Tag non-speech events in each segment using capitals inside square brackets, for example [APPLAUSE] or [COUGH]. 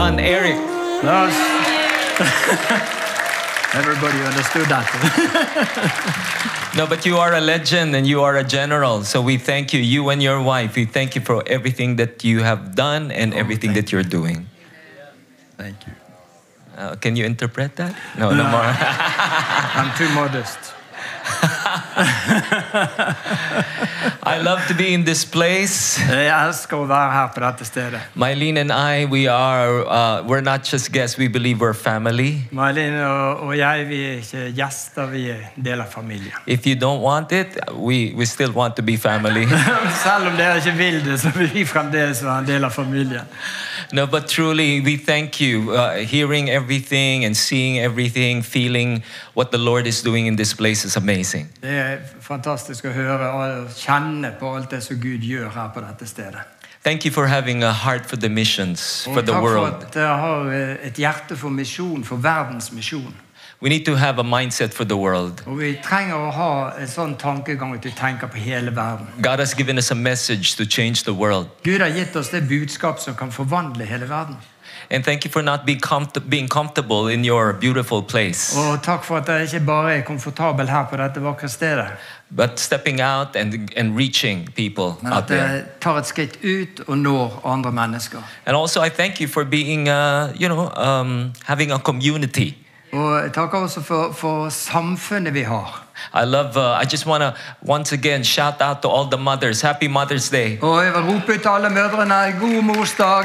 Erik. Lars. [LAUGHS] Everybody understood that. [LAUGHS] No, but you are a legend and you are a general. So we thank you, you and your wife. We thank you for everything that you have done and everything that you're doing. Thank you. Uh, can you interpret that? No, no more. [LAUGHS] I'm too modest. I love to be in this place. Jeg elsker å være her på dette stedet. Mylene and I, we are, uh, we're not just guests, we believe we're family. Malin og, og jeg vi er ikke gjester, vi er del av familien. If you don't want it, we, we still want to be family. Selv [LAUGHS] om dere ikke vil det, så vil vi fremdeles være en del av familien. No, but truly, we thank you. Uh, hearing everything and seeing everything, feeling what the Lord is doing in this place is amazing. Det er fantastisk å høre og kjenne på alt det som Gud gjør her på dette stedet. Thank you for having a heart for the missions, for the takk for world. at dere har et hjerte for misjon, for verdens misjon. We need to have a mindset for the world. Og vi trenger å ha en sånn tankegang at vi tenker på hele verden. God has given us a message to change the world. Gud har gitt oss det budskap som kan forvandle hele verden. And thank you for not being, comfort- being comfortable in your beautiful place, Og takk for at jeg ikke bare er komfortabel her på dette vakre stedet, but stepping out and, and reaching people men out there. tar et skritt ut og når andre mennesker. And also, I thank you for being, uh, you know, um, having a community. Og jeg også for, for samfunnet vi har. I love, uh, I just want to once again shout out to all the mothers. Happy Mother's Day. Og jeg vil rope ut til alle mødrene god morsdag.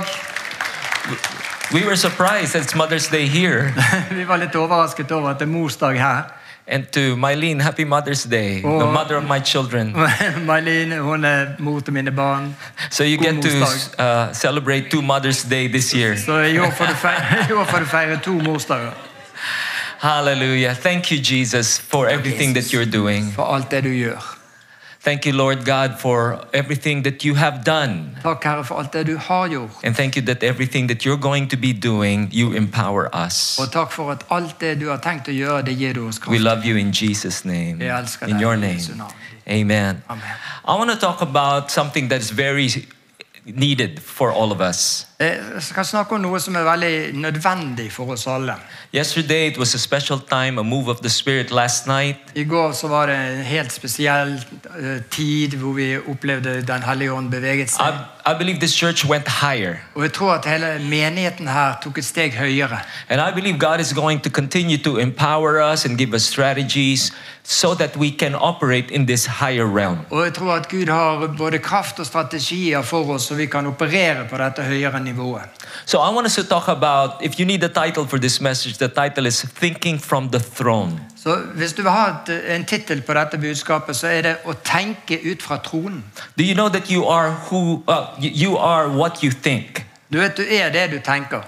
We were surprised that it's Mother's Day here. [LAUGHS] Vi var litt overrasket over at det er morsdag her. And to Mylene, happy Mother's Day, the Oh. mother of my children. [LAUGHS] Mailin hun er mor til mine barn. So you God get to uh, celebrate two Mother's Day this year. Så i år får du feire, [LAUGHS] i år får du feire to morsdager. Hallelujah. Thank you, Jesus, for everything that you're doing. For alt det du. Thank you, Lord God, for everything that you have done. Herre, alt det du har gjort. And thank you that everything that you're going to be doing, you empower us. Og takk for at alt det du har tenkt å gjøre, det gir du oss We love you in Jesus' name. In your name. Amen. Amen. I want to talk about something that is very needed for all of us. Jeg skal snakke om noe som er veldig nødvendig for oss alle. Yesterday, it was a special time, a move of the Spirit last night. I går så var det en helt spesiell eh, tid hvor vi opplevde Den hellige ånd beveget I, seg. I believe this church went higher. Og jeg tror at hele menigheten her tok et steg høyere. And I believe God is going to continue to empower us and give us strategies so that we can operate in this higher realm. Og jeg tror at Gud har både kraft og strategier for oss, så vi kan operere på dette høyere nivået. So I want us to talk about, if you need a title for this message, the title is Thinking from the Throne. Så hvis du vil ha en tittel på dette budskapet, så er det 'Å tenke ut fra tronen'. Do you know that you are who, uh, you are what you think? Du vet, du er det du tenker.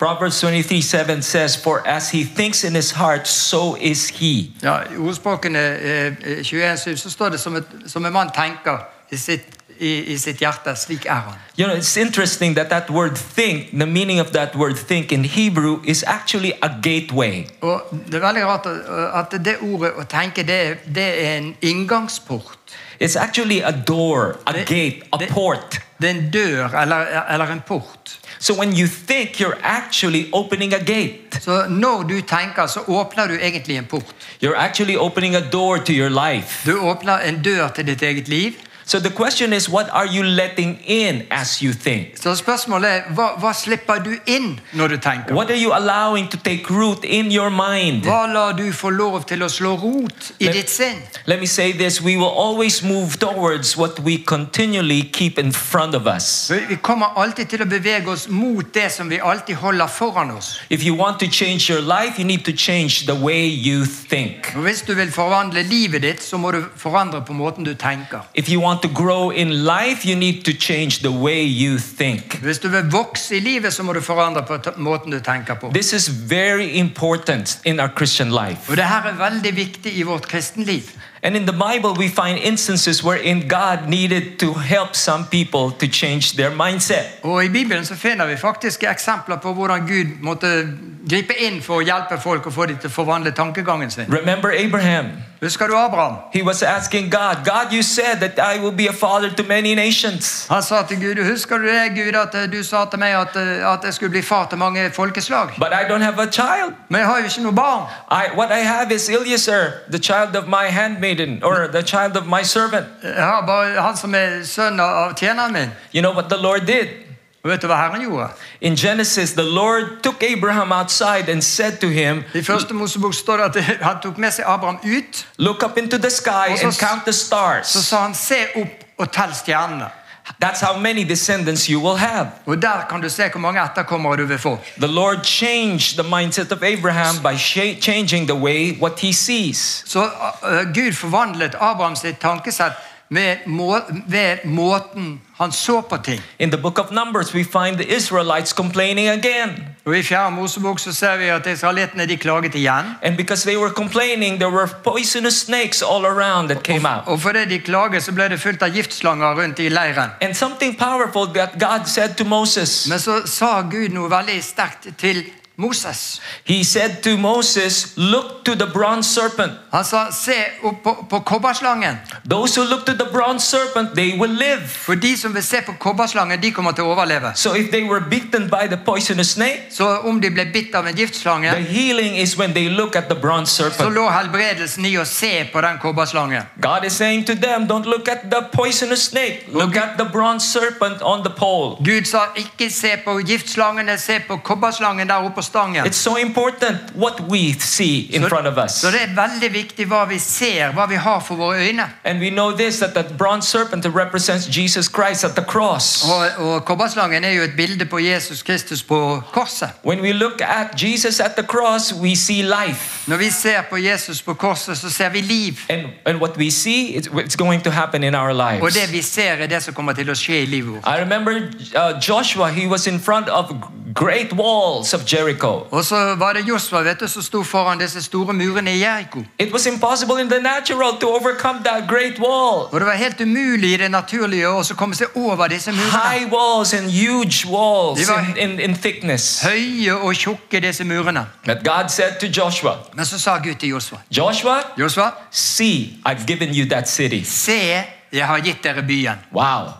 Proverbs 23 7 says, For as he thinks in his heart, so is he. Ja, I ordspråkene eh, 21.7 så står det som, et, som en mann tenker i sitt, i, i sitt hjerte, slik er. You know, it's interesting that that word think, the meaning of that word think in Hebrew is actually a gateway. Og Det er veldig rart at det ordet 'å tenke' det, er- det er en inngangsport. It's actually a door, a The- gate, a the- port. Det er en dør eller, eller en port. So when you think, you're actually opening a gate. Så når du tenker, så åpner du egentlig en port. You're actually opening a door to your life. Du åpner en dør til ditt eget liv. So the question is, what are you letting in as you think? Så spørsmålet er hva, hva slipper du inn når du tenker? What are you allowing to take root in your mind? Hva lar du få lov til å slå rot i Let- ditt sinn? Let me say this we will always move towards what we continually keep in front of us. Vi- Vi kommer alltid til å bevege oss mot det som vi alltid holder foran oss. If you want to change your life, you need to change the way you think. Hvis du vil forvandle livet ditt, så må du forandre på måten du tenker. If you want to grow in life, you need to change the way you think. Hvis du vil vokse i livet, så må du forandre på måten du tenker på. This is very important in our Christian life. Og det her er veldig viktig i vårt kristenliv. And in the Bible, we find instances wherein God needed to help some people to change their mindset. Og I Bibelen så finner vi faktisk eksempler på hvordan Gud måtte gripe inn for å hjelpe folk og få dem til å forvandle tankegangen sin. Remember Abraham? Husker du Abraham? He was asking God, God, you said that I will be a father to many nations. Han sa til Gud, husker du det, Gud, at eh, du sa til meg at, eh, at jeg skulle bli far til mange folkeslag? But I don't have a child. Men jeg har jo ikke noe barn. I, what I have is Eliezer, the child of my or the child of my servant. Har bare han som er sønn av tjeneren min. You know what the Lord did? Vet du hva Herren gjorde? In Genesis, the Lord took Abraham outside and said to him, I første Mosebok står det at han tok med seg Abraham ut. Look up into the sky and count the Så stars. sa han, se opp og tell stjernene. That's how many descendants you will have. Og der kan du se hvor mange etterkommere du vil få. The Lord changed the mindset of Abraham by changing the way what he sees. Så uh, Gud forvandlet Abraham sitt tankesett ved, må, ved måten han så på ting. In the book of Numbers, we find the Israelites complaining again. Og I fjerde Mosebok så ser vi at israelittene de klaget igjen. And because they were complaining, there were poisonous snakes all around that came out. Og fordi de klaget, så ble det fullt av giftslanger rundt i leiren. And something powerful that God said to Moses. Men så sa Gud noe veldig sterkt til Moses. He said to Moses, Look to the bronze serpent. Han sa se opp på, på kobberslangen. Those who look to the bronze serpent, they will live. For de som vil se på kobberslangen, de kommer til å overleve. So if they were bitten by the poisonous snake, Så om de ble bitt av en giftslange, the healing is when they look at the bronze så lå helbredelsen i å se på den kobberslangen. God is saying to them, Don't look at the poisonous snake, look at the bronze serpent on the pole. Gud sa ikke se på giftslangene, se på kobberslangen der oppe på stangen. It's so important what we see in Så- front of us. Så det er veldig viktig hva vi ser, hva vi har for våre øyne. And we know this that the bronze serpent represents Jesus Christ at the cross. Og, og kobberslangen er jo et bilde på Jesus Kristus på korset. When we look at Jesus at the cross, we see life. Når vi ser på Jesus på korset, så ser vi liv. And, and what we see, it's, it's going to happen in our lives. det vi ser, er det som kommer til å skje i livet. I remember uh, Joshua, he was in front of great walls of Jericho. Og så var det Josva vet du, som sto foran disse store murene i Jeriko. It was impossible in the natural to overcome that great wall. Og det var helt umulig i det naturlige å komme seg over disse murene. High walls and huge walls in, in, in thickness. Høye og tjukke, disse murene. But God said to Joshua, Men så sa Gud til Josva Joshua, Josva, see, I've given you that city. se, jeg har gitt dere byen. Wow.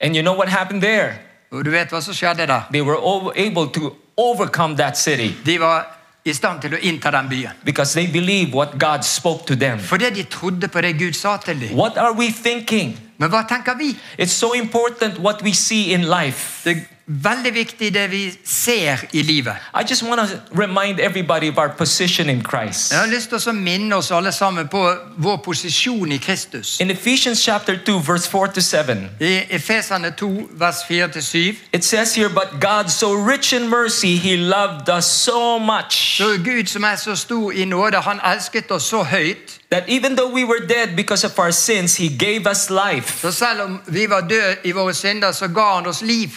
And you know what happened there? Du vet hva som skjedde da? They were able to overcome that city De var i stand til å innta den byen. because they believed what God spoke to them. Fordi de trodde på det Gud sa til dem. What are we thinking? Men hva tenker vi? It's so important what we see in life. Det veldig viktig det vi ser i livet. I just want to remind everybody of our position in Christ. Jeg har lyst til å minne oss alle sammen på vår posisjon i Kristus. In Ephesians chapter 2, verse 4 to 7, I Efesene 2, vers 4-7 it says here, But God, so rich in mercy, He loved us so much Så Gud som er så stor i nåde, han elsket oss så høyt. that even though we were dead because of our sins, He gave us life. Så selv om vi var døde i våre synder, så ga han oss liv.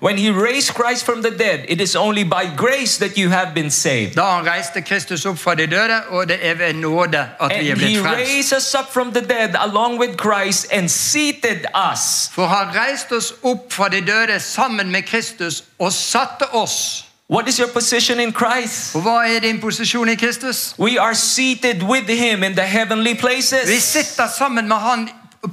When He raised Christ from the dead, it is only by grace that you have been saved. Da han reiste Kristus opp fra de døde, og det er ved nåde at vi er And He blitt frelst. raised us up from the dead along with Christ and seated us. For han reiste oss opp fra de døde sammen med Kristus og satte oss. What is your position in Christ? Og hva er din posisjon i Kristus? We are seated with Him in the heavenly places. Vi sitter sammen med han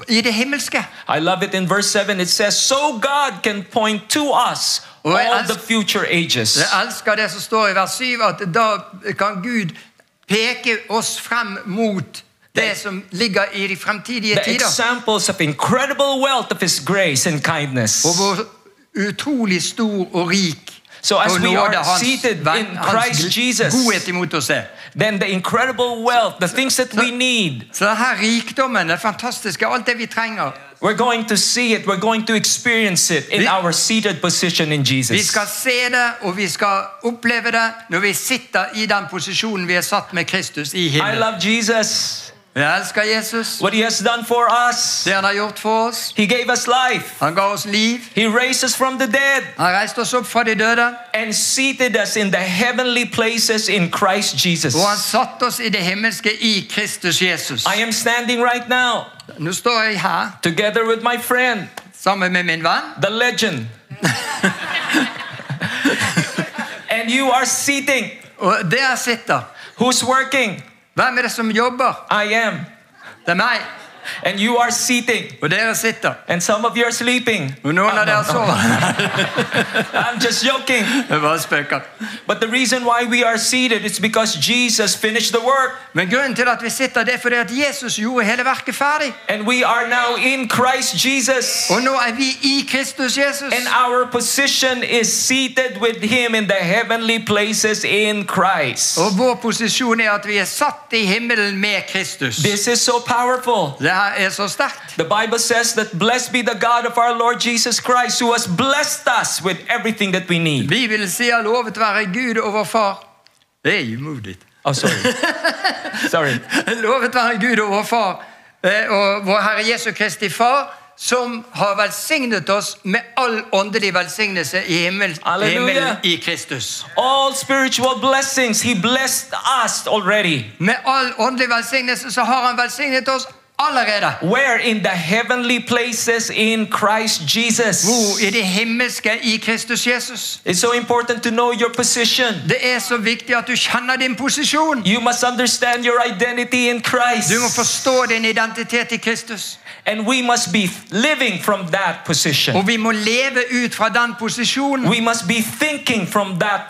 i det himmelske. I love it in verse 7. It says, So God can point to us all the future ages. Jeg elsker det som står i vers 7, at da kan Gud peke oss frem mot det som ligger i de fremtidige The tider. examples of incredible wealth of His grace and kindness. Og hvor utrolig stor og rik So as og we nåde are hans, in hans Christ Jesus, godhet imot oss er. Then the incredible wealth, the things that we need, Så denne rikdommen, det fantastiske, alt det vi trenger. We're going to see it, we're going to experience it in our seated position in Vi Jesus. skal se det, og vi skal oppleve det når vi sitter i den posisjonen vi er satt med Kristus i I love Jesus, Elsker Jesus, what He has done for us. det han har gjort for oss. He gave us life, Han ga oss liv. He raised us from the dead. Han reiste oss opp fra de døde, and seated us in the heavenly places in Christ Jesus. og han satte oss i det himmelske i Kristus Jesus. I am standing right now Nå står jeg her together with my friend, sammen med min venn. the legend. [LAUGHS] and you are seating. Og der sitter. Who's working? Hvem er det som jobber? I am. Det er meg. And you are seating. Og dere sitter. And some of you are sleeping. Og noen av dere sover. I'm just joking. [LAUGHS] Jeg bare spøker. But the reason why we are seated is because Jesus finished the work. Men grunnen til at vi sitter, det er fordi at Jesus gjorde hele verket ferdig. And we are now in Christ Jesus. Og nå er vi i Kristus Jesus. And our position is seated with Him in the heavenly places in Christ. Og vår posisjon er at vi er satt i himmelen med Kristus. This is so powerful. Det her er så sterkt. The Bible says that blessed be the God of our Lord Jesus Christ, who has blessed us with everything that we need. Bibelen sier 'lovet være Gud og vår far'. Det er umodig. Oh, sorry. sorry. [LAUGHS] Lovet være Gud og vår far eh, og vår Herre Jesu Kristi Far, som har velsignet oss med all åndelig velsignelse i himmel, himmelen i Kristus. All spiritual blessings, He blessed us already. Med all åndelig velsignelse så har han velsignet oss allerede. Where in the heavenly places in Christ Jesus. Hvor i det himmelske i Kristus Jesus. It's so important to know your position. Det er så viktig at du kjenner din posisjon. You must understand your identity in Christ. Du må forstå din identitet i Kristus. And we must be living from that position. Og vi må leve ut fra den posisjonen. We must be thinking from that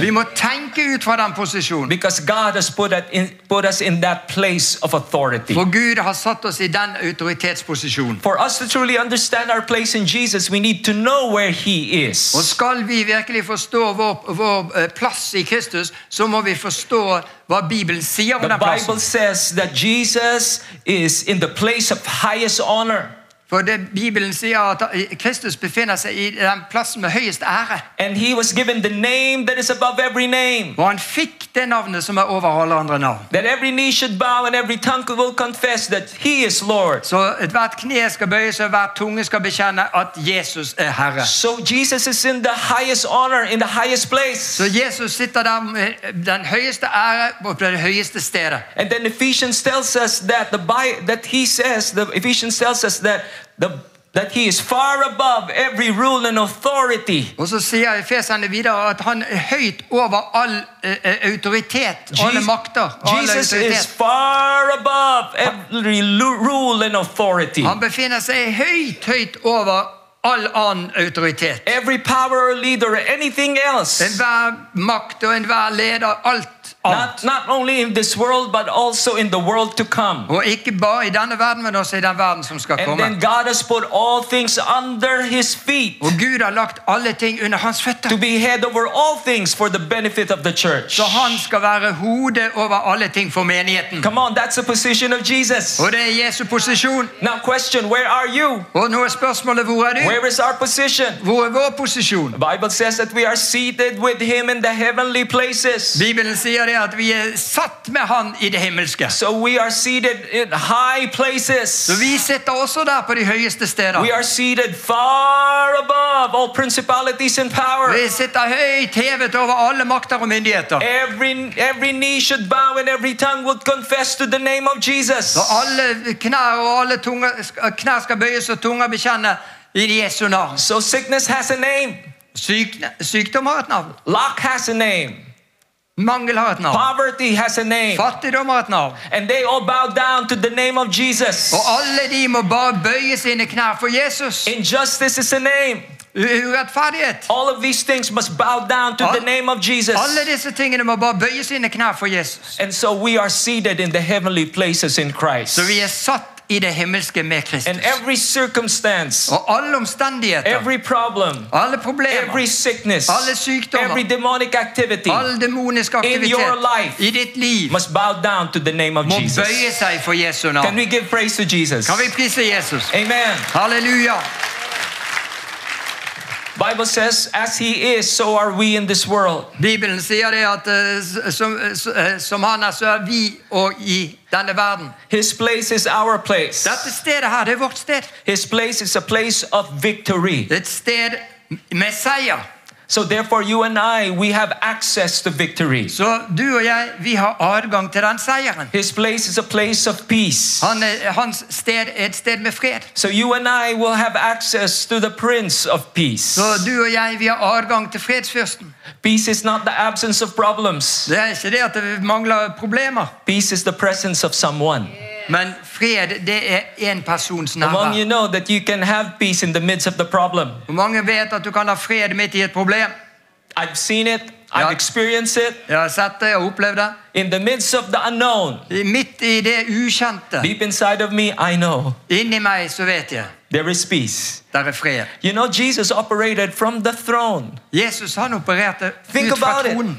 Vi må tenke ut fra den posisjonen. Because God has put, in, put us in that place of authority. For Gud har satt oss i den autoritetsposisjonen. For us to truly understand our place in Jesus, we need to know where He Og skal vi virkelig forstå vår, vår eh, plass i Kristus, så må vi forstå hva Bibelen sier om The den Bible says that Jesus is in the place of highest honor. For det Bibelen sier at Kristus befinner seg i den plassen med høyest ære. And he was given the name that is above every name. Og han fikk det navnet som er over alle andre navn. That every knee should bow and every tongue will confess that he is Lord. Så ethvert kne skal bøye seg, hver tunge skal bekjenne at Jesus er Herre. So Jesus is in the highest honor, in the highest place. Så Jesus sitter der med den høyeste ære på det høyeste stedet. And then Ephesians tells us that the by, that he says the Ephesians tells us that the that he is far above every rule and authority. Og så sier Efeserne videre at han er høyt over all uh, autoritet, autoritet, alle Jesus- makter. Alle Jesus is autoritet. far above every rule and authority. Han befinner seg høyt, høyt over all annen autoritet. Every power leader anything else. Enhver makt og enhver leder, alt Not, not only in this world, but also in the world to come. Og ikke bare i denne verden, men også i den verden som skal And komme. then God has put all things under his feet Og Gud har lagt alle ting under hans to be head over all things for the benefit of the church. Så han skal være hodet over alle ting for menigheten. Come on, that's the position of Jesus. Og det er Jesu posisjon. Now, question where are you? Og nå er spørsmålet hvor er du? Where is our position? Hvor er vår posisjon? The Bible says that we are seated with him in the heavenly places. Bibelen sier det at vi er satt med han i det himmelske. So we are seated in high places. Så vi sitter også der på de høyeste steder. We are seated far above all principalities and power. Vi sitter høyt hevet over alle makter og myndigheter. Every, every knee should bow and every tongue will confess to the name of Jesus. Så alle knær og alle tunger, knær skal bøyes og tunger bekjenne i Jesu navn. So sickness has a name. Syk, sykdom har et navn. Lack has a name. Mangel har et navn. Poverty has a name. Fattigdom har et navn. And they all bow down to the name of Jesus. Og alle de må bare bøye sine knær for Jesus. Injustice is a name. Urettferdighet. All of these things must bow down to the name of Jesus. Alle disse tingene må bare bøye sine knær for Jesus. And so we are seated in the heavenly places in Christ. Så vi er satt i det himmelske med Kristus. And every circumstance, Og alle omstendigheter, every problem, alle problemer, every sickness, Alle sykdommer. every demonic activity all demonisk aktivitet your life i ditt liv must bow down to the name of må Jesus. bøye seg for Jesu Can navn. we give praise to Jesus? Kan vi prise Jesus? Amen. Halleluja. Bible says, as he is, so are we in this world. Bibelen sier det at eh, som, s- eh, som han er, så er vi og i denne verden. His place is our place. Dette stedet her, det er vårt sted. His place is a place of victory. Et sted med seier. So therefore, you and I, we have access to victory. Så du og jeg, vi har adgang til den seieren. His place is a place of peace. Han, hans sted er et sted med fred. So you and I will have access to the Prince of Peace. Så du og jeg, vi har adgang til fredsfyrsten. Peace is not the absence of problems. Det er ikke det at det mangler problemer, Peace is the presence of someone. men fred det er en persons nærvær. you know that you can have peace in the midst of the problem. Hvor mange vet at du kan ha fred midt i et problem? I've seen it, I've Ja. experienced it. Jeg har sett det og opplevd det. In the midst of the unknown, I- Midt i det ukjente, deep inside of me, I know inni meg så vet jeg, there is peace. der er fred. You know, Jesus operated from the throne. Jesus han opererte Think ut fra about it.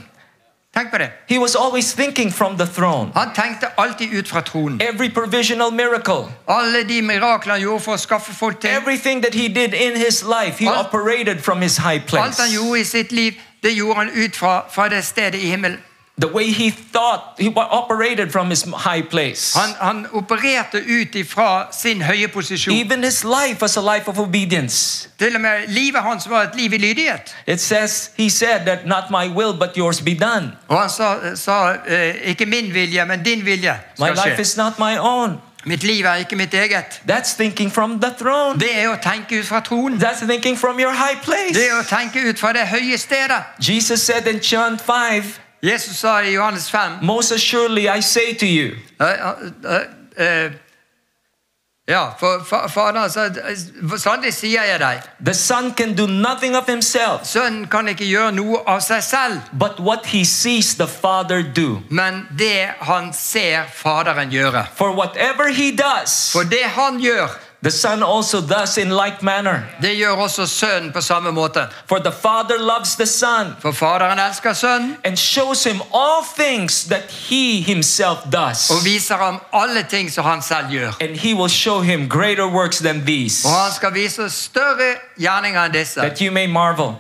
Tenk på det. He was always thinking from the throne. Han tenkte alltid ut fra tronen. Every provisional miracle, Alle de miraklene han gjorde for å skaffe folk til, everything that he did in his life, he Alt- operated from his high alt place. han gjorde i sitt liv, det gjorde han ut fra, fra det stedet i himmelen. The way he thought, he operated from his high place. Han, han opererte ut ifra sin høye posisjon. Even his life was a life of obedience. Til og med livet hans var et liv i lydighet. It says, he said that not my will, but yours be done. Og han sa, sa eh, ikke min vilje, men din vilje skal My skal life is not my own. Mitt liv er ikke mitt eget. That's thinking from the throne. Det er å tenke ut fra tronen. That's thinking from your high Det er å tenke ut fra det høye stedet. Jesus said in John 5, Jesus sa i Johannes 5 Most assuredly I say to you, Uh, uh, eh, Ja, for fa- Faderen sa Sannelig sier jeg deg, the Son can do nothing of himself, Sønnen kan ikke gjøre noe av seg selv, but what he sees the Father do. men det han ser Faderen gjøre. For whatever he does, For det han gjør, the Son also does in like manner. det gjør også Sønnen på samme måte. For the Father loves the Son For Faderen elsker Sønnen and shows him all things that he himself does. og viser ham alle ting som han selv gjør. And he will show him greater works than these, Og han skal vise større gjerninger enn disse. that you may marvel.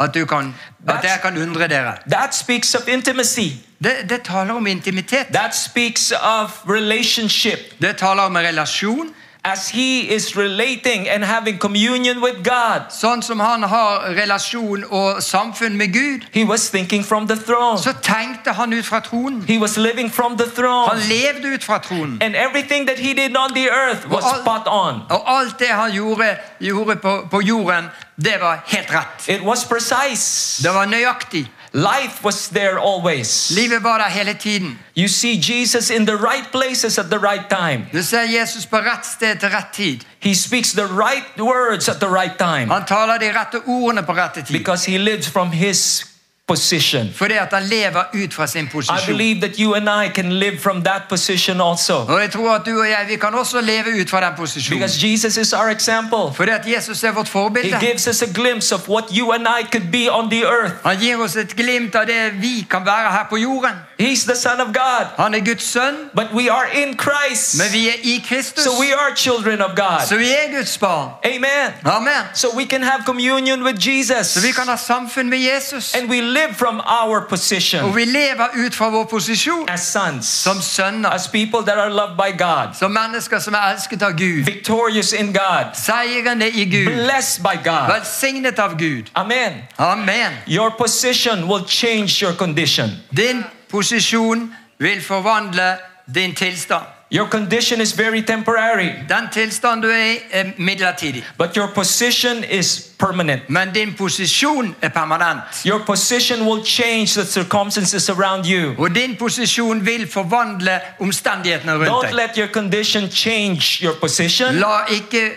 At, du kan, at dere kan undre dere. That speaks of intimacy. Det, det taler om intimitet. That speaks of relationship. Det taler om relasjon. As he is relating and having communion with God, Sånn som han har relasjon og samfunn med Gud, he was thinking from the throne. så tenkte han ut fra tronen. He was living from the throne. Han levde ut fra tronen. And everything that he did on the earth was Og spot on. Og alt det han gjorde, gjorde på, på jorden, det var helt rett. It was precise. Det var nøyaktig. Life was there always. Livet var der hele tiden. You see Jesus in the right places at the right time. Du ser Jesus på rett sted til rett tid. He speaks the right words at the right time Han taler de rette ordene på rette tid. because he lives from his position. Fordi at han lever ut fra sin I posisjon. believe that you and I can live from that position also Og jeg tror at du og jeg vi kan også leve ut fra den posisjonen. because Jesus is our example. Fordi at Jesus er vårt He forbilde. gives us a glimpse of what you and I could be on the earth. Han gir oss et glimt av det vi kan være her på jorden. He's the Son of God, Han er Guds sønn, but we are in Christ. men vi er i Kristus. So we are children of God. Så vi er Guds barn. Amen. Amen. So we can have communion with Jesus. Så vi kan ha samfunn med Jesus. And we live from our Og position vi lever ut fra vår posisjon as sons, som sønner. as people that are loved by God, Som mennesker som er elsket av Gud. victorious in God, Seirende i Gud. blessed by God. Velsignet av Gud. Amen. Amen. Your position will change your condition. Din posisjon vil forvandle din tilstand. Your condition is very temporary, Den tilstand du er i, er midlertidig. but your position is permanent. Men din posisjon er permanent. Your position will change the circumstances around you. Og din posisjon vil forvandle omstendighetene rundt deg. Don't let your condition change your position. La ikke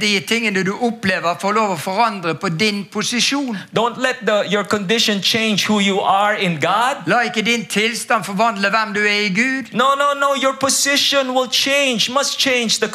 de tingene du opplever, får lov å forandre på din posisjon. The, your condition change who you are in God. La ikke din tilstand forvandle hvem du er i Gud. No, no, no. Your will change, must change the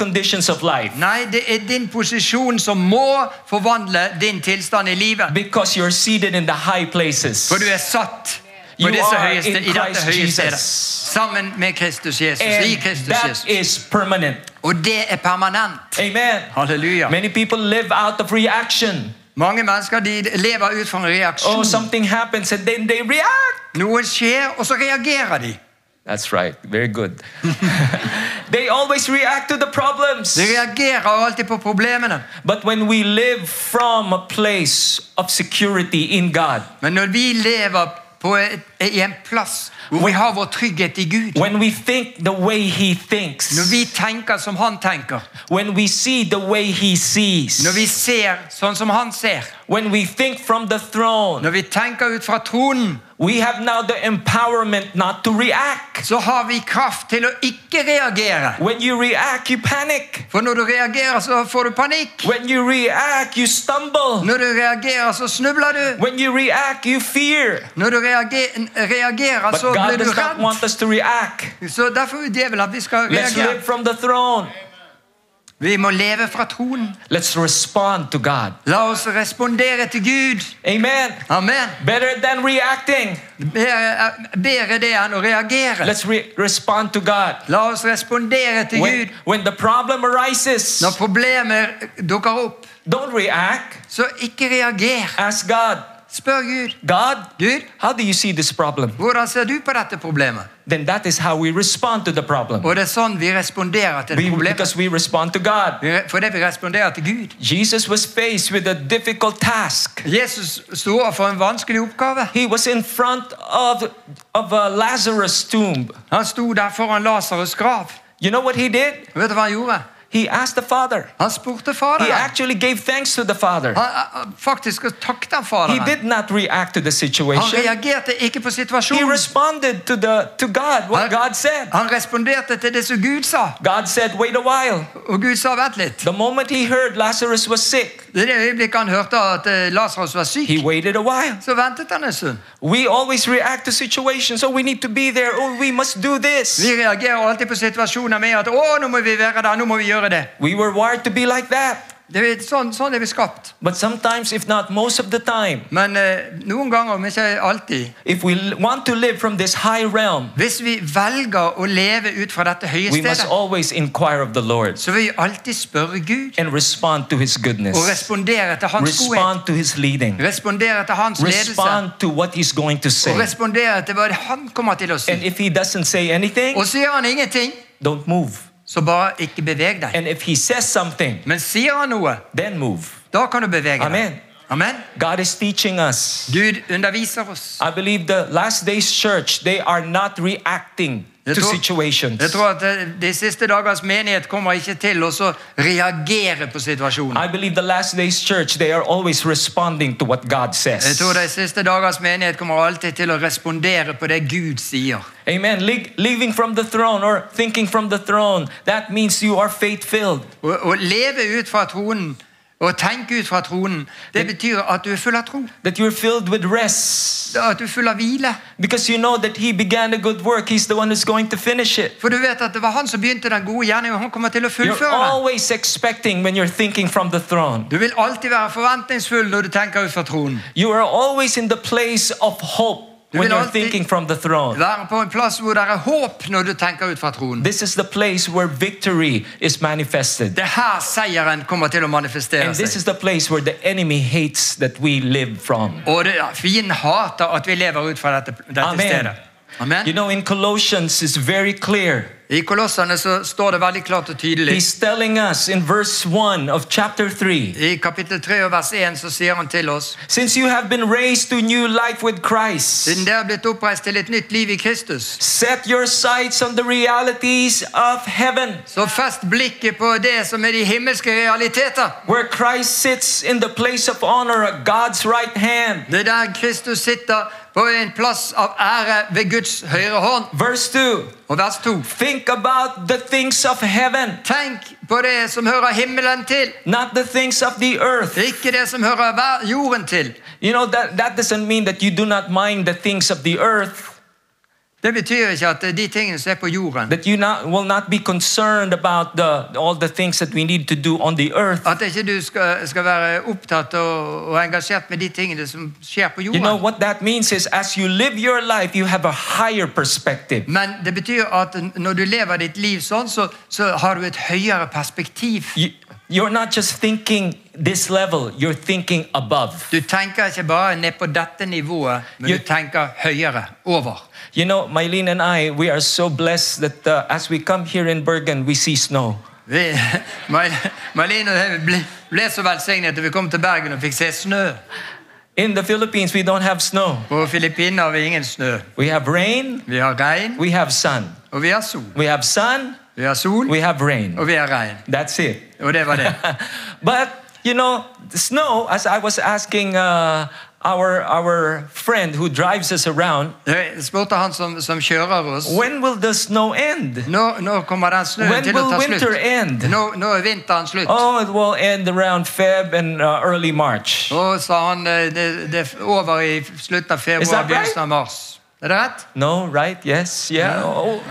of life. Nei, det er din posisjon som må forvandle din tilstand i livet. You're in the high. For du er satt You disse are høye i dette høyeste. Sammen med Kristus Jesus. I Kristus Jesus. is permanent. Og det er permanent. Amen. Halleluja. Many people live out of reaction. Mange mennesker de lever ut fra en Oh, something happens and then they react. Noe skjer, og så reagerer de. That's right. Very good. [LAUGHS] They always react to the problems. De reagerer alltid på problemene. But when we live from a place of security in God, Men når vi lever på et, i en plass hvor vi har vår trygghet i Gud, when we think the way He thinks, når vi tenker som Han tenker, when we see the way He sees, når vi ser sånn som Han ser, when we think from the throne, når vi tenker ut fra tronen, we have now the empowerment not to react. så har vi kraft til å ikke reagere. When you react, you panic. For når du reagerer, så får du panikk. When you react, you stumble. Når du reagerer, så snubler du. When you react, you fear. Når du reager, reagerer, så blir du redd. Så derfor vil djevelen at vi skal reagere. Vi må leve fra troen. La oss respondere til Gud. Amen. Amen. Eh, bedre det enn å reagere. La oss respondere til when, Gud. When arises, Når problemer dukker opp, så ikke reager. Ask God. Spør Gud. God, Gud, how do you see this problem? hvordan ser du på dette problemet? Then that is how we respond to the problem. Og det er sånn vi responderer til We, problemet. because we respond to God. Vi re- Fordi vi responderer til Gud. Jesus was faced with a difficult task. Jesus sto overfor en vanskelig oppgave. He was in front of, of a Lazarus tomb. Han sto der foran Lasarus' grav. You know what he did? Vet du hva han gjorde? He asked the Father. Han spurte He actually gave thanks to the Father. Han, han- faktisk takket han He did not react to the Han situation. reagerte ikke på He responded to, the, to God, what Han- God said. Han responderte til det som Gud sa. God said, wait a while. Og Gud sa vent litt. The moment he heard Lazarus was sick, Er det øyeblikket han hørte at eh, Lasarus var syk, he waited a while. så ventet han en stund. We always react to situations. Oh, we need to be there. Oh, we must do this. Vi reagerer alltid på situasjoner med at 'Å, nå må vi være der. Nå må vi gjøre det'. We were wired to be like that. Det er, sånn, sånn er vi skapt. But sometimes, if not most of the time, Men eh, noen ganger, om ikke alltid if we want to live from this high realm, Hvis vi velger å leve ut fra dette høye we must stedet, always inquire of the Lord så vil vi alltid spørre Gud and respond to his og respondere til hans godhet. respond to his leading, Respondere til hans ledelse. respond to what he's going to Og say. respondere til hva han kommer til å And si. if he doesn't say anything, Og sier han ingenting, don't move. Så bare ikke beveg deg. And if he says something, Men sier han noe, then move. da kan du bevege deg. Amen. Amen. God is teaching us. Gud underviser oss. I believe the last days church, they are not reacting Jeg to tror- situations. Jeg tror at eh, De siste dagers menighet kommer ikke til å reagere på situasjonen. I believe the last days church, they are always responding to what God Jeg says. tror De siste dagers menighet kommer alltid til å respondere på det Gud sier. Amen. Li- Living from the throne or thinking from the throne, that means you are faith filled. Å, å leve ut fra tronen og tenke ut fra tronen, det betyr at du er full av tro. That you're filled with rest. At du er full av hvile. Because you know that He began a good work, He's the one who's going to finish it. For du vet at det var han som begynte den gode gjerningen, og han kommer til å fullføre den. always expecting when you're thinking from the throne. Du vil alltid være forventningsfull når du tenker ut fra tronen. You are always in the place of hope Du when you're thinking from the throne. Være på en plass hvor det er håp når du tenker ut fra tronen. This is the place where victory is manifested. Det er her seieren kommer til å manifestere And this seg. is the place where the enemy hates that we live from. Og det, fienden hater at vi lever ut fra dette, dette Amen. stedet. Amen. You know, in Colossians, it's very clear. I Kolossene så står det veldig klart og tydelig. He's telling us in verse 1 of chapter 3 I kapittel 3 og vers 1 så sier han til oss Since you have been raised to new life with Christ, Siden dere er blitt oppreist til et nytt liv i Kristus, set your sights on the realities of heaven, så fest blikket på det som er de himmelske realiteter. where Christ sits in the place of honor at God's right hand. Det er der Kristus sitter på en plass av ære ved Guds høyre hånd. Verse 2 Og vers 2. Think about the things of heaven, Tenk på det som hører himmelen til, not the things of the earth. ikke det som hører jorden til. You know, that, that doesn't mean that you do not mind the things of the earth, Det betyr ikke at de tingene som er på jorden, that you not, will not be concerned about the, all the things that we need to do on the earth. at ikke du skal, skal være opptatt og, og engasjert med de tingene som skjer på You know, jorden. what that means is as you live your life, you have a higher perspective. Men det betyr at når du lever ditt liv sånn, så, så har du et høyere perspektiv. You, you're not just thinking this level, you're thinking above. Du tenker ikke bare ned på dette nivået, men You- du tenker høyere. Over. You know, Mylene and I, we are so blessed that uh, as we come here in Bergen, we see snow. Vi, [LAUGHS] Mar- Marlene og jeg ble, så velsignet at vi kom til Bergen og fikk se snø. In the Philippines, we don't have snow. På Filippinene har vi ingen snø. We have rain, Vi har regn, we have sun. og vi har sol. We have sun, Vi har sol, we have rain. og vi har regn. That's it. Og det var det. [LAUGHS] but, you know, the snow, as I was asking uh, our, our friend who drives us around, spurte han som, som kjører oss. when will the snow end? Når, når kommer den snøen When til å will winter slutt? end? Nå, nå er vinteren slutt. Oh, it will end around Feb and uh, early March. Og sa han eh, det, det er over i slutten av Is februar, that begynnelsen right? av mars. Er det rett? No, right? Yes, yeah. Oh. [LAUGHS]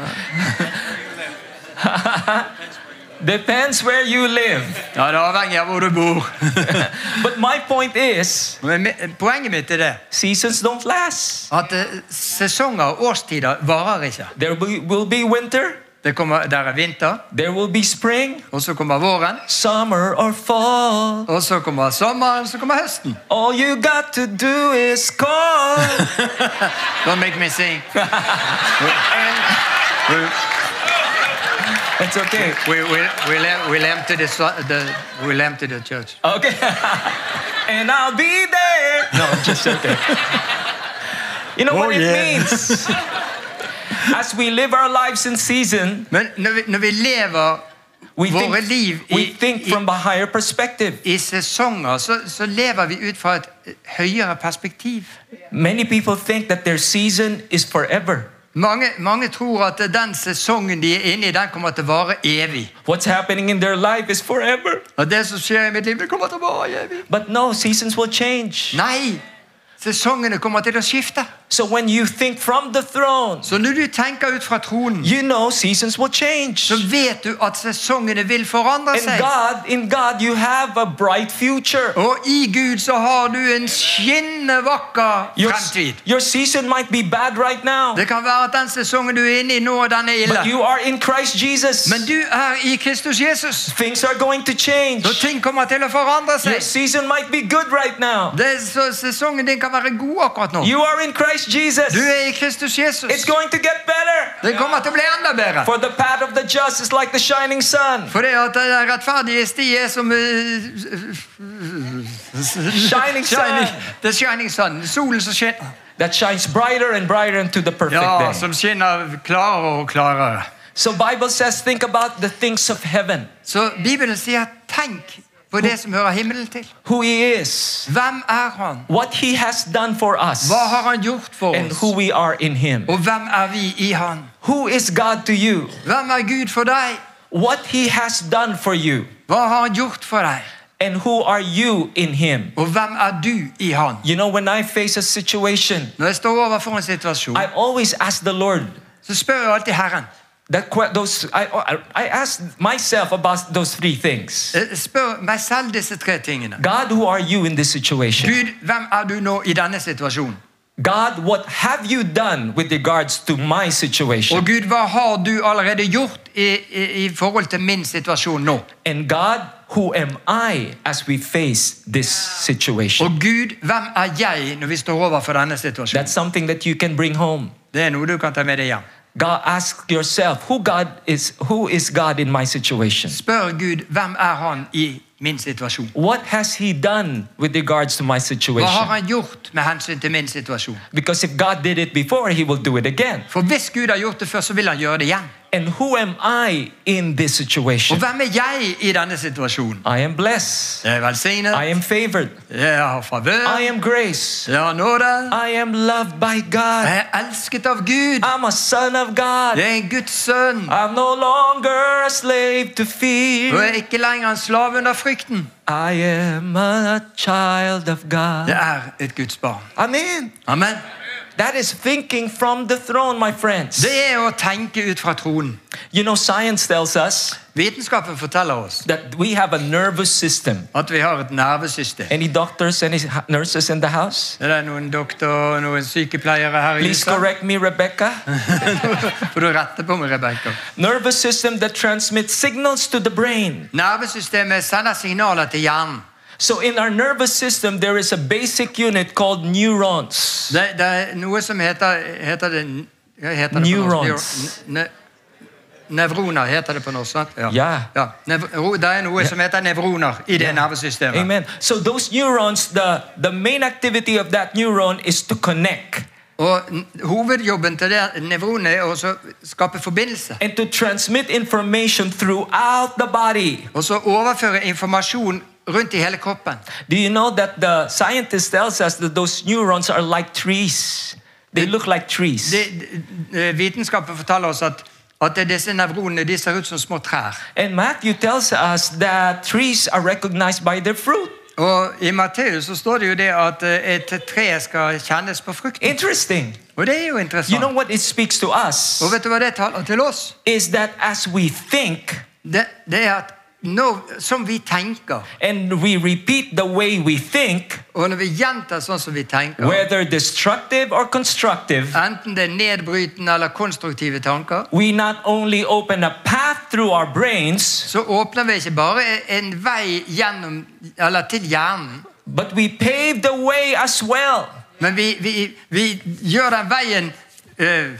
[LAUGHS] Depends where you live. Ja, det avhenger av hvor du bor. [LAUGHS] But my point is, Men poenget mitt er det seasons don't last. at eh, sesonger og årstider varer ikke. There will will be winter, Det kommer, der er vinter, there will be spring, og så kommer våren, summer, or fall. og så kommer sommeren, så kommer høsten. [LAUGHS] All you got to do is call. Don't make me sing. [LAUGHS] it's okay. We, we, we'll, we'll empty the, the, we'll empty the church. Okay. [LAUGHS] and I'll be there. No, just joking. You know Oh, what it means? [LAUGHS] As we live our lives in season, Men når vi, når vi lever we think, liv we think from a higher perspective. i sesonger, så, så lever vi ut fra et eh, høyere perspektiv. Many people think that their season is forever. Mange, mange tror at den sesongen de er inne i, den kommer til å vare evig. What's happening in their life is forever. Og det som skjer i mitt liv, det kommer til å vare evig. But no, seasons will change. Nei, sesongene kommer til å skifte. So when you think from the throne, Så når du tenker ut fra tronen, you know seasons will change. så vet du at sesongene vil forandre In seg. God, in God, you have a bright future. Og i Gud så har du en skinnende vakker Your, fremtid. your season might be bad right now, Det kan være at den sesongen du er inne i nå, den er but you are in Christ Jesus. Men du er i Kristus Jesus. Things are going to change. Så ting kommer til å forandre Your season might be good right now. Det, så sesongen din kan være god akkurat nå. You are in Christ Jesus. Du er i Kristus Jesus. It's going to get better. Det kommer til å bli enda bedre. For the path of the just is like the shining sun. For det at den rettferdige sti er som eh, Shining sun. The shining sun. Solen som skinner. That shines brighter and brighter into the perfect Ja, day. som skinner klarere og klarere. So Bible says, think about the things of heaven, Så Bibelen sier tenk på det som hører himmelen til. who He is, Hvem er han? what He has done for us, Hva har han gjort for and oss? who we are in Him. Og hvem er vi i han? Who is God to you? Hvem er Gud for deg? What He has done for you, Hva har han gjort for deg? and who are you in Him? Og hvem er du i han? You know, when I face a situation, Når jeg står overfor en situasjon, I always ask the Lord. så spør jeg alltid Herren. That those I, I I ask myself about those three things. Jeg spør meg selv disse tre tingene. God, who are you in this situation? Gud, hvem er du nå i denne situasjonen? God, what have you done with regards to my Og situation? Gud, hva har du allerede gjort i, i, i forhold til min situasjon nå? And God, who am I as we face this Og situation? Gud, hvem er jeg når vi står overfor denne situasjonen? That's something that you can bring home. Det er noe du kan ta med deg hjem. God, ask yourself, who God is, who is God in my situation? Spør Gud, hvem er han i min situasjon? What has He done with regards to my situation? Hva har situation? han gjort med hensyn til min situasjon? Because if God did it before, He will do it again. For hvis Gud har gjort det før, så vil han gjøre det igjen. And who am I in this Og hvem er jeg i denne situasjonen? I am blessed. Jeg er velsignet. I am favored. Jeg har favør. I am grace. Jeg har nåde. I am loved by God. Jeg er elsket av Gud. I'm a son of God. Jeg er en Guds sønn. I'm no longer a slave to Og jeg er ikke lenger en slave under frykten. I am a child of Jeg er et Guds barn. Amen. Amen. That is thinking from the throne, my friends. Det er å tenke ut fra tronen. You know, science tells us Vitenskapen forteller oss that we have a nervous system. at vi har et nervesystem. Any doctors, any nurses in the house? Er det noen doktor noen sykepleiere her i Please huset? correct me, Rebecca. [LAUGHS] Får du rette på meg, Rebecca? Nervous system that transmits signals to the brain. Nervesystemet sender signaler til hjernen. So in our nervous system, there is a basic unit called neurons. Det, det er noe som heter, heter det heter det Neurons. Ne, nevroner heter det på norsk. sant? Ja. Ja, nevro, det er noe som heter nevroner i det nervesystemet. Amen. So those neurons, the, the main activity of that neuron is to connect Og Hovedjobben til det nevronet er å skape forbindelse. and to transmit information throughout the body. Og så overføre informasjon rundt i hele kroppen. Do you know that the scientist tells us that those neurons are like trees? They look like trees. De, de, vitenskapen forteller oss at, at disse nevronene de ser ut som små trær. And Matthew tells us that trees are recognized by their fruit. Og I Matteus så står det jo det at eh, et tre skal kjennes på frukten. Interesting. Og det er jo You know interessant. what it speaks to us? Og vet du hva det taler til oss? Is that as we think Det, det er at når, som vi tenker, and we repeat the way we think, og når vi gjentar sånn som vi tenker, whether destructive or constructive, enten det er nedbrytende eller konstruktive tanker, we not only open a path through our brains, så åpner vi ikke bare en vei gjennom, eller til hjernen, but we pave the way as well. men vi, vi, vi gjør den veien eh,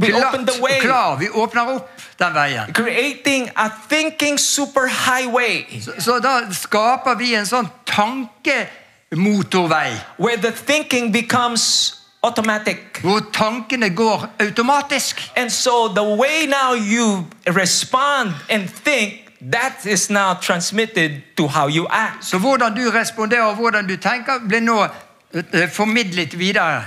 We glatt open the og way, klar. Vi åpner opp den veien. creating a thinking superhighway Så, så da skaper vi en sånn tankemotorvei, where the thinking becomes automatic. hvor tankene går automatisk. And so the way now you respond and think, that is now transmitted to how you act. Så hvordan du responderer og hvordan du tenker, blir nå eh, formidlet videre.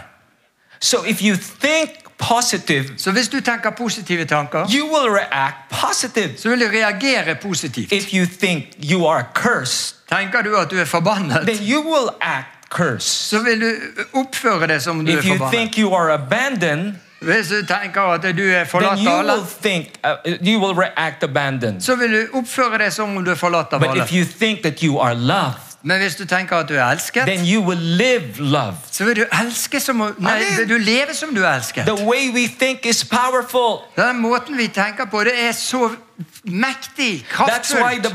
So if you think positive, Så hvis du tenker positive tanker, you will react positive. så vil du reagere positivt. If you think you are cursed, Tenker du at du er forbannet, then you will act cursed. så vil du oppføre deg som du er If you forbannet. think you are abandoned, Hvis du tenker at du er then forlatt you av alle, will think uh, you will react abandoned. så vil du oppføre deg som om du er forlatt av But alle. if you think that you are loved, Men hvis du tenker at du er elsket, then you will live loved. så vil du elske som Nei, vil du leve som du er elsket. The way we think is powerful. Den måten vi tenker på, det er så mektig, kraftfullt.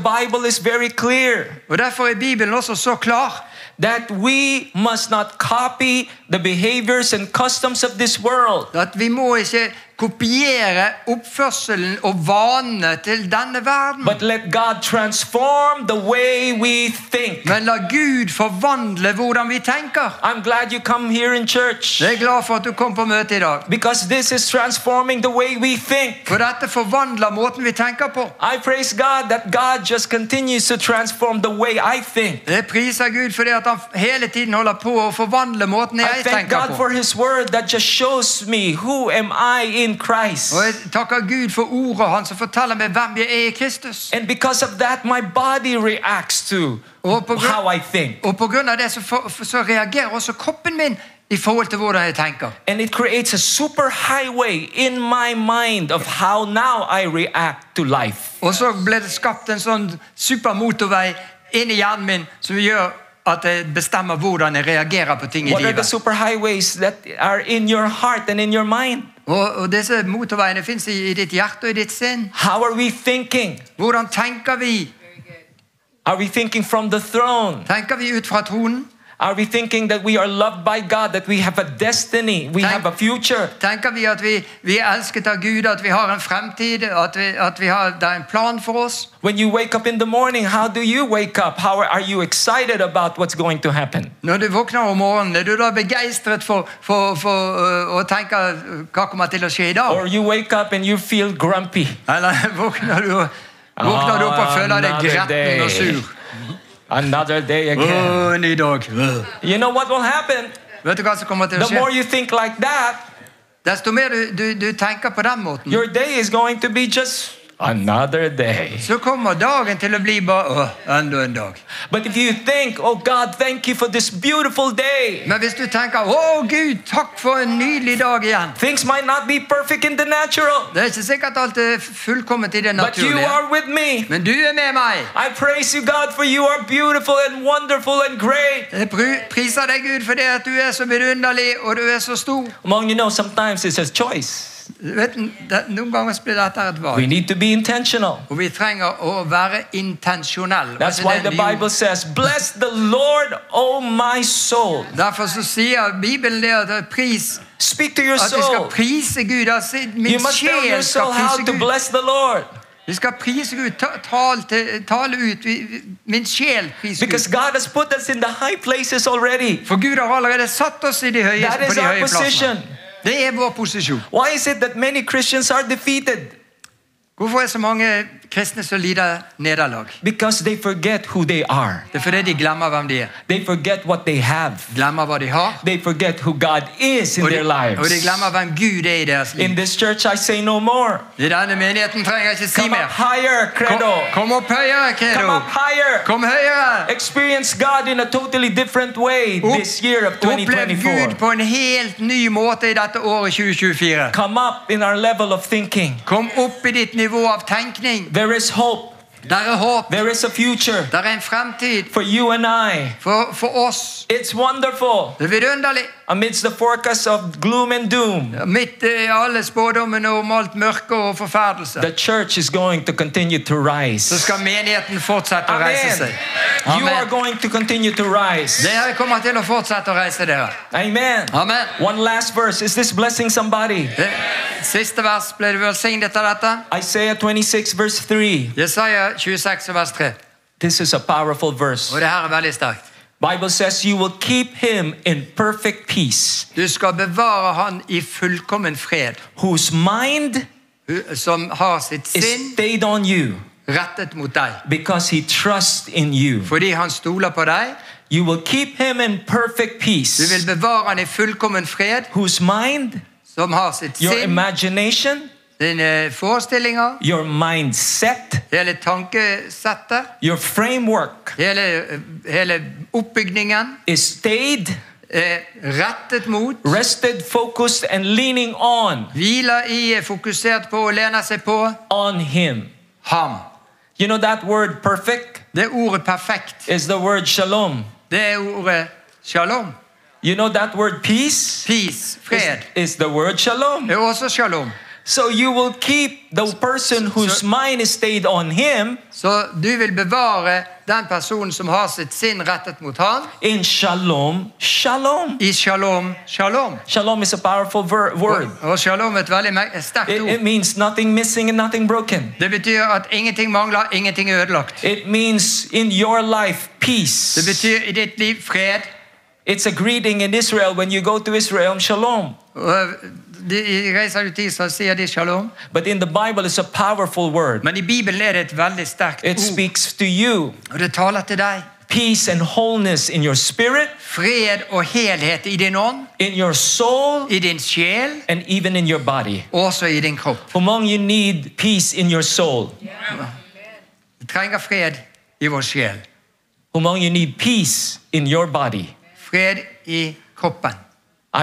Og derfor er Bibelen også så klar. that we must not copy the behaviors and customs of this world. At vi må ikke kopiere oppførselen og vanene til denne verden. But let God transform the way we think. Men la Gud forvandle hvordan vi tenker. I'm glad you come here in church Jeg er glad for at du kom på møte i dag. because this is transforming the way we think. For dette forvandler måten vi tenker på. I praise God that God just continues to transform the way I think. Jeg priser Gud fordi at han hele tiden holder på å forvandle måten I jeg thank tenker God på. for His Word that just shows me who am I in Christ. Og jeg takker Gud for ordet hans som forteller meg hvem jeg er i Kristus. And because of that, my body reacts to Og på, grunn, how I think. og på grunn av det så, for, så reagerer også kroppen min i forhold til hvordan jeg tenker. And it creates a super highway in my mind of how now I react to life. Og så ble det skapt en sånn supermotorvei inn i hjernen min som gjør at jeg bestemmer hvordan jeg reagerer på ting i What are the livet. super highways that are in your heart and in your mind? Og, og disse motorveiene fins i, i ditt hjerte og i ditt sinn. How are we thinking? Hvordan tenker vi? Are we thinking from the throne? Tenker vi ut fra tronen? Are we thinking that we are loved by God, that we have a destiny, we Thank- have a future? Tenker vi at vi, vi er elsket av Gud, at vi har en fremtid, at, vi, at vi har, det er en plan for oss? When you wake up in the morning, how do you wake up? How are you excited about what's going to happen? Når du våkner om morgenen, er du da begeistret for, for, for øh, å tenke hva kommer til å skje i dag? Or you wake up and you feel grumpy. Eller [LAUGHS] våkner du, våkner du opp og føler deg gretten og sur? Another day again. en ny dag. You know what will happen? Vet du hva som kommer til å The more you think like that, Desto mer du, du, du tenker på den måten, your day is going to be just another day. så kommer dagen til å bli bare Å, enda en dag. But if you think, oh God, thank you for this beautiful day, Men hvis du tenker Å, Gud, takk for en nydelig dag igjen. things might not be perfect in the natural, Det er ikke sikkert alt er fullkomment i det but you are with me. Men du er med meg. I praise you, God, for you are beautiful and wonderful and great. Jeg pr- priser deg, Gud, fordi at du er så vidunderlig og du er så stor. Among you know, sometimes it's a choice. Vet du, det, noen ganger så dette et We need to be intentional. Og vi trenger å være intensjonelle. That's er why the. Bible says, Bless the Lord, O my soul. Derfor så sier Bibelen det at eh, pris Speak to your At vi skal soul. prise Gud. Altså, min You must tell your soul how to Gud. bless the Lord. Vi skal prise Gud. Ta, tale, tale ut. Min sjel priser Because Gud. God has put us in the high places already. For Gud har allerede satt oss i de høye, That på de our høye plassene. Det er vår posisjon. Why is it that many Christians are defeated? Hvorfor er så mange kristne som lider nederlag? Because they forget who they are. Det er fordi de glemmer hvem de er. They forget what they have. Glemmer hva de har. They forget who God is in de, their og de lives. glemmer hvem Gud er i deres liv. In this church, I say no more. I denne menigheten trenger jeg ikke si Come up higher, Credo. kom opp høyere, Come Credo. up higher. Kom høyere. Experience God in a totally different way Opp- this year of Opplev Gud 2024. på en helt ny måte i dette året 2024. Come up in our level of thinking. Kom opp i ditt nivå av tenkning. There is hope. Der er håp. There is a future Der er en fremtid for you and I. for, for oss. It's wonderful. Det er vidunderlig. Amidst the forecast of gloom and doom, Midt i alle spådommene om alt mørke og forferdelse, the church is going to continue to så rise. skal menigheten fortsette å reise Amen. seg. You are Amen. going to continue to rise. Dere kommer til å fortsette å reise dere. Amen. Amen. One last verse. Is this blessing somebody? Det siste vers ble du velsignet av dette. Isaiah 26, verse 3. Jesaja 26 vers 3. This is a powerful verse. Og det her er veldig sterkt. Bible says you will keep him in perfect peace, Du skal bevare han i fullkommen fred, whose mind som har sitt is sinn stayed on you rettet mot deg. because he trusts in you. Fordi han stoler på deg. You will keep him in perfect peace. Du peace, vil bevare han i fullkommen fred, whose mind, som har sitt your sinn, imagination, dine forestillinger, your mindset, hele tankesettet, your framework hele, hele oppbygningen is stayed, er rettet mot, rested, focused, and leaning on hviler i, er fokusert på og lener seg på on him. ham. You know that word perfect Det ordet perfekt. is the word shalom. Det er ordet shalom. You know that word peace Peace, is, is the word shalom. Det er også shalom. So you will keep the person whose mind is stayed on him Så du vil bevare den personen som har sitt sinn rettet mot ham, in shalom, shalom. i shalom, shalom. Shalom is a powerful word. Og, og shalom er et veldig me- sterkt It, means nothing missing and nothing broken. Det betyr at ingenting mangler, ingenting er ødelagt. It means in your life peace. Det betyr i ditt liv fred. It's a greeting in Israel when you go to Israel, shalom. Og de reiser du til Israel, sier de shalom. But in the Bible, it's a powerful word. Men i Bibelen er det et veldig sterkt It speaks to you Og det taler til deg. peace and wholeness in your spirit, Fred og helhet i din ånd, in your soul, i din sjel, and even in your body. også i din kropp. Among you need peace in your soul. Vi trenger fred i vår sjel. Among you need peace in your body. Fred i kroppen.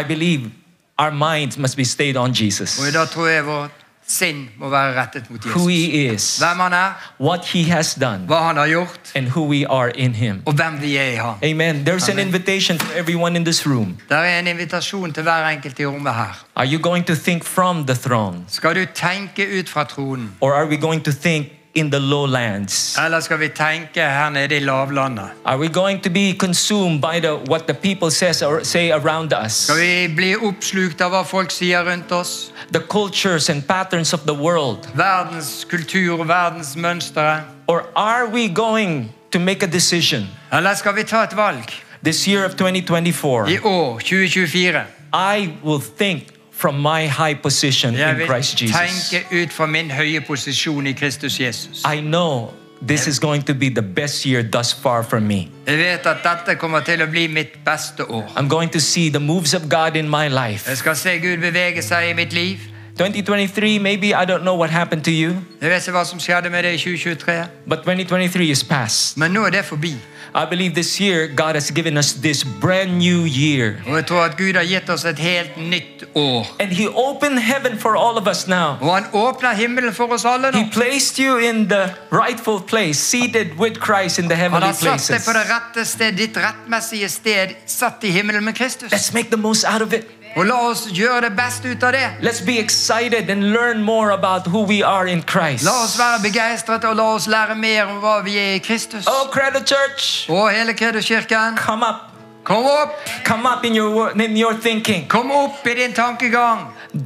I believe our minds must be stayed on Jesus, Og da tror jeg vårt sinn må være rettet mot who he is, Hvem han er, what he has done, hva han har gjort, and who we are in him. og hvem vi er i ham. Amen. There's an invitation for everyone in this room. Er en invitasjon til hver enkelt i rommet her. Are you going to think from the throne, Skal du tenke ut fra tronen, or are we going to think in the lowlands? eller skal vi tenke her nede i lavlandet? Are we going to be consumed by the, what the people says or say around us? Skal vi bli oppslukt av hva folk sier rundt oss? The cultures and patterns of the world? Verdens kultur verdens mønstre? Or are we going to make a decision Eller skal vi ta et valg this year of 2024? i år 2024? I will think from my high position in Christ Jesus. tenke ut fra min høye posisjon i Kristus Jesus. I know this is going to be the best year thus far for me. Jeg vet at dette kommer til å bli mitt beste år. I'm going to see the moves of God in my life. Jeg skal se Gud bevege seg i mitt liv. 2023, maybe I don't know what happened to you, Jeg vet ikke hva som skjedde med i 2023, but 2023 is past. men nå er det forbi. I believe this year God has given us this brand new year. Og jeg tror at Gud har gitt oss et helt nytt år. And He opened heaven for all of us now. Og han himmelen for oss alle nå. He placed you in the rightful place, seated with Christ in the Han heavenly har satt places. på det rette sted, ditt rettmessige sted, satt i himmelen med Kristus. Let's make the most out of it. Og la oss gjøre det beste ut av det. Let's be excited and learn more about who we are in Christ. La oss være begeistret og la oss lære mer om hva vi er i Kristus. Oh, Credit Church, Og hele Kredoskirken, come up. kom opp! Come up in your in your thinking. Kom opp i din tankegang.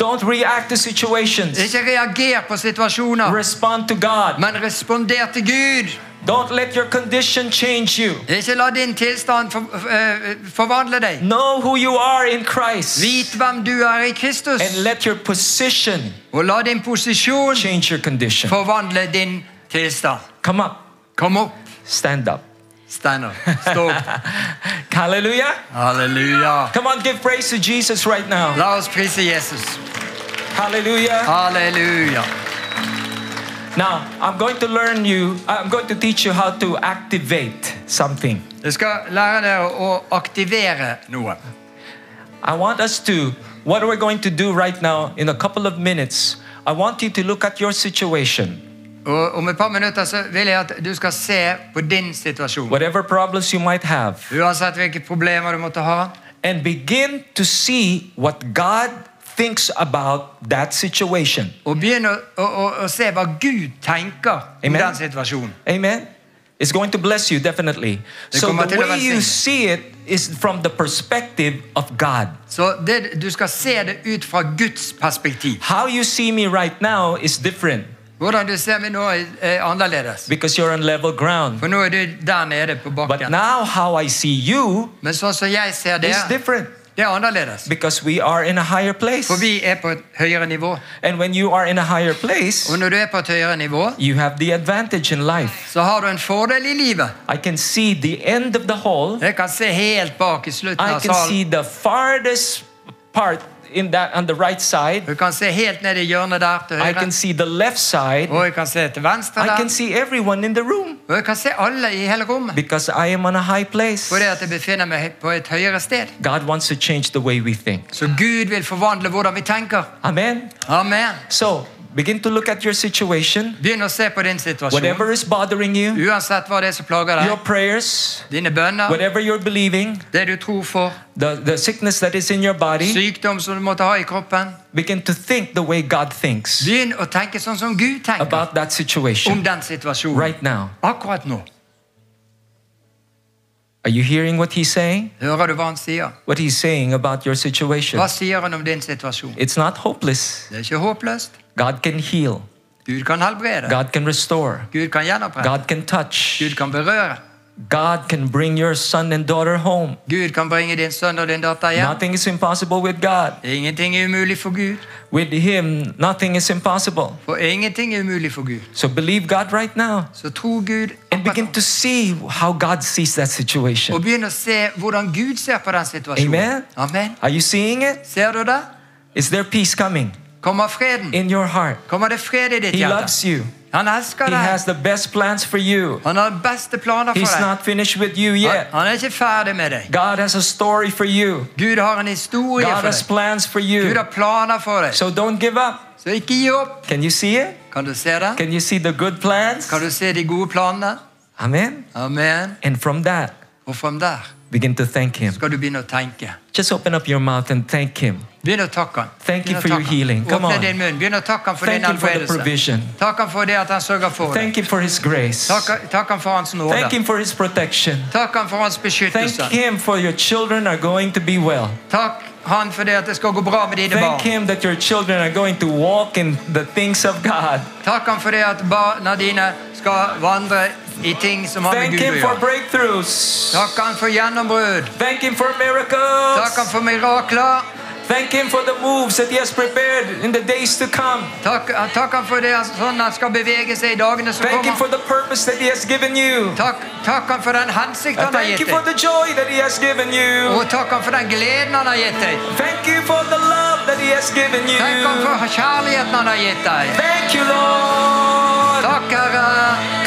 Don't react to situations. Ikke reager på situasjoner, Respond to God. men responder til Gud. Don't let your condition change you. Ikke la din tilstand for, eh, forvandle deg. Know who you are in Christ. Vit hvem du er i Kristus, And let your position og la din posisjon change your condition. forvandle din tilstand. Come up. Kom opp. Stand up. Stand up. Stå opp. [LAUGHS] Hallelujah. Halleluja. Come on, give praise to Jesus right now. La oss prise Jesus. Hallelujah. Halleluja. Now, I'm going to learn you, uh, I'm going to teach you how to activate something. Jeg skal lære å aktivere noe. I want us to, what are we're going to do right now in a couple of minutes, I want you to look at your situation. Og Om et par minutter så vil jeg at du skal se på din situasjon. whatever problems you might have, Uansett hvilke problemer du måtte ha. and begin to see what God thinks about that situation. Og begynne å, å, å, se hva Gud tenker om Amen. den situasjonen. Amen. It's going to bless you definitely. Det So the way you see it is from the perspective of God. Så det, Du skal se det ut fra Guds perspektiv. How you see me right now is different Hvordan du ser meg nå, er er annerledes. because you're on level ground. For nå er du der nede på But now how I see you Men sånn som jeg ser det, is different det er annerledes. because we are in a higher place. For vi er på et høyere nivå. And when you are in a higher place, Og når du er på et høyere nivå, you have the advantage in life. så har du en fordel i livet. I can see the end of the hole. Jeg kan se helt bak i slutten I av can see salen. the farthest part in that on the right side. Du kan se helt ned i hjørnet der til I høyre. can see the left side. Og jeg kan se til venstre I can see everyone in the room Og jeg kan se alle i hele rommet. because I am on a high place. Fordi at jeg befinner meg på et høyere sted. God wants to change the way we think. Så Gud vil forvandle hvordan vi tenker. Amen. Amen. So begin to look at your situation, Begynn å se på din situasjon. whatever is bothering you, Uansett hva det er som plager your prayers, Dine bønner, whatever you're believing, det du tror for, the, the sickness that is in your body. sykdom som du måtte ha i kroppen. Begin to think the way God thinks Begynn å tenke sånn som Gud tenker about that om situation den situasjonen. right now. Akkurat nå. Are you hearing what He's saying? Hører du hva han sier? What He's saying about your situation. Hva sier han om din situasjon? It's not hopeless. Det er ikke håpløst. God can heal, Gud kan helbrede. God can restore, Gud kan gjenopprette. God can touch, Gud kan berøre. God can bring your son and daughter home. Gud kan bringe din sønn og din datter hjem. Nothing is impossible with God. Ingenting er umulig for Gud. With Him, nothing is impossible. For ingenting er umulig for Gud. So believe God right now Så tro Gud and begin to see how God sees that og situation. begynn å se hvordan Gud ser på den situasjonen. Amen. Amen. Are you seeing it? Ser du det? Is there peace coming Kommer freden? in your heart? Kommer det fred i ditt He loves you. Han elsker He has the best plans for you. Han har beste planer He's for deg. not finished with you yet. han er ikke ferdig med deg. God has a story for you. Gud har en historie God for has plans for Gud you. har planer for deg. So don't give up. Så ikke gi opp. Can you see it? Kan du se det? Can you see the good plans? Kan du se de gode planene? Amen. Amen. And from that, Og fra der begin to thank Him. skal du begynne å tenke. Just open up your mouth and thank Him. Begynn å takke han. Thank you for your healing. Come Åpne on. din munn. Begynn å takke han for din Thank Him for the helbredelse. provision. Takk han for det at han sørger for deg. Thank Him for His grace. Takk, takk han for hans nåde. Thank Him for His protection. Takk han for hans Thank beskyttelse. Him for your children are going to be well. Takk han for det at det skal gå bra med dine Thank barn. Him that your children are going to walk in the things of God. Takk han for det at barna dine skal vandre i ting som har med Thank Gud å Him for gjøre. breakthroughs. Takk han for gjennombrudd. Thank Him for Takk han miracles. for mirakler. Thank Him for the moves that He has prepared in the days to come. Takk, takk han for det sånn han skal bevege seg i dagene som Thank Him for the purpose that He has given you. Takk han for den hensikt han har thank gitt you for the joy that He has given you. Og takk han for den gleden han har gitt deg. Thank you for the love that He has given you. Takk han for kjærligheten han har gitt deg. Thank you, Lord. Takk, Herre.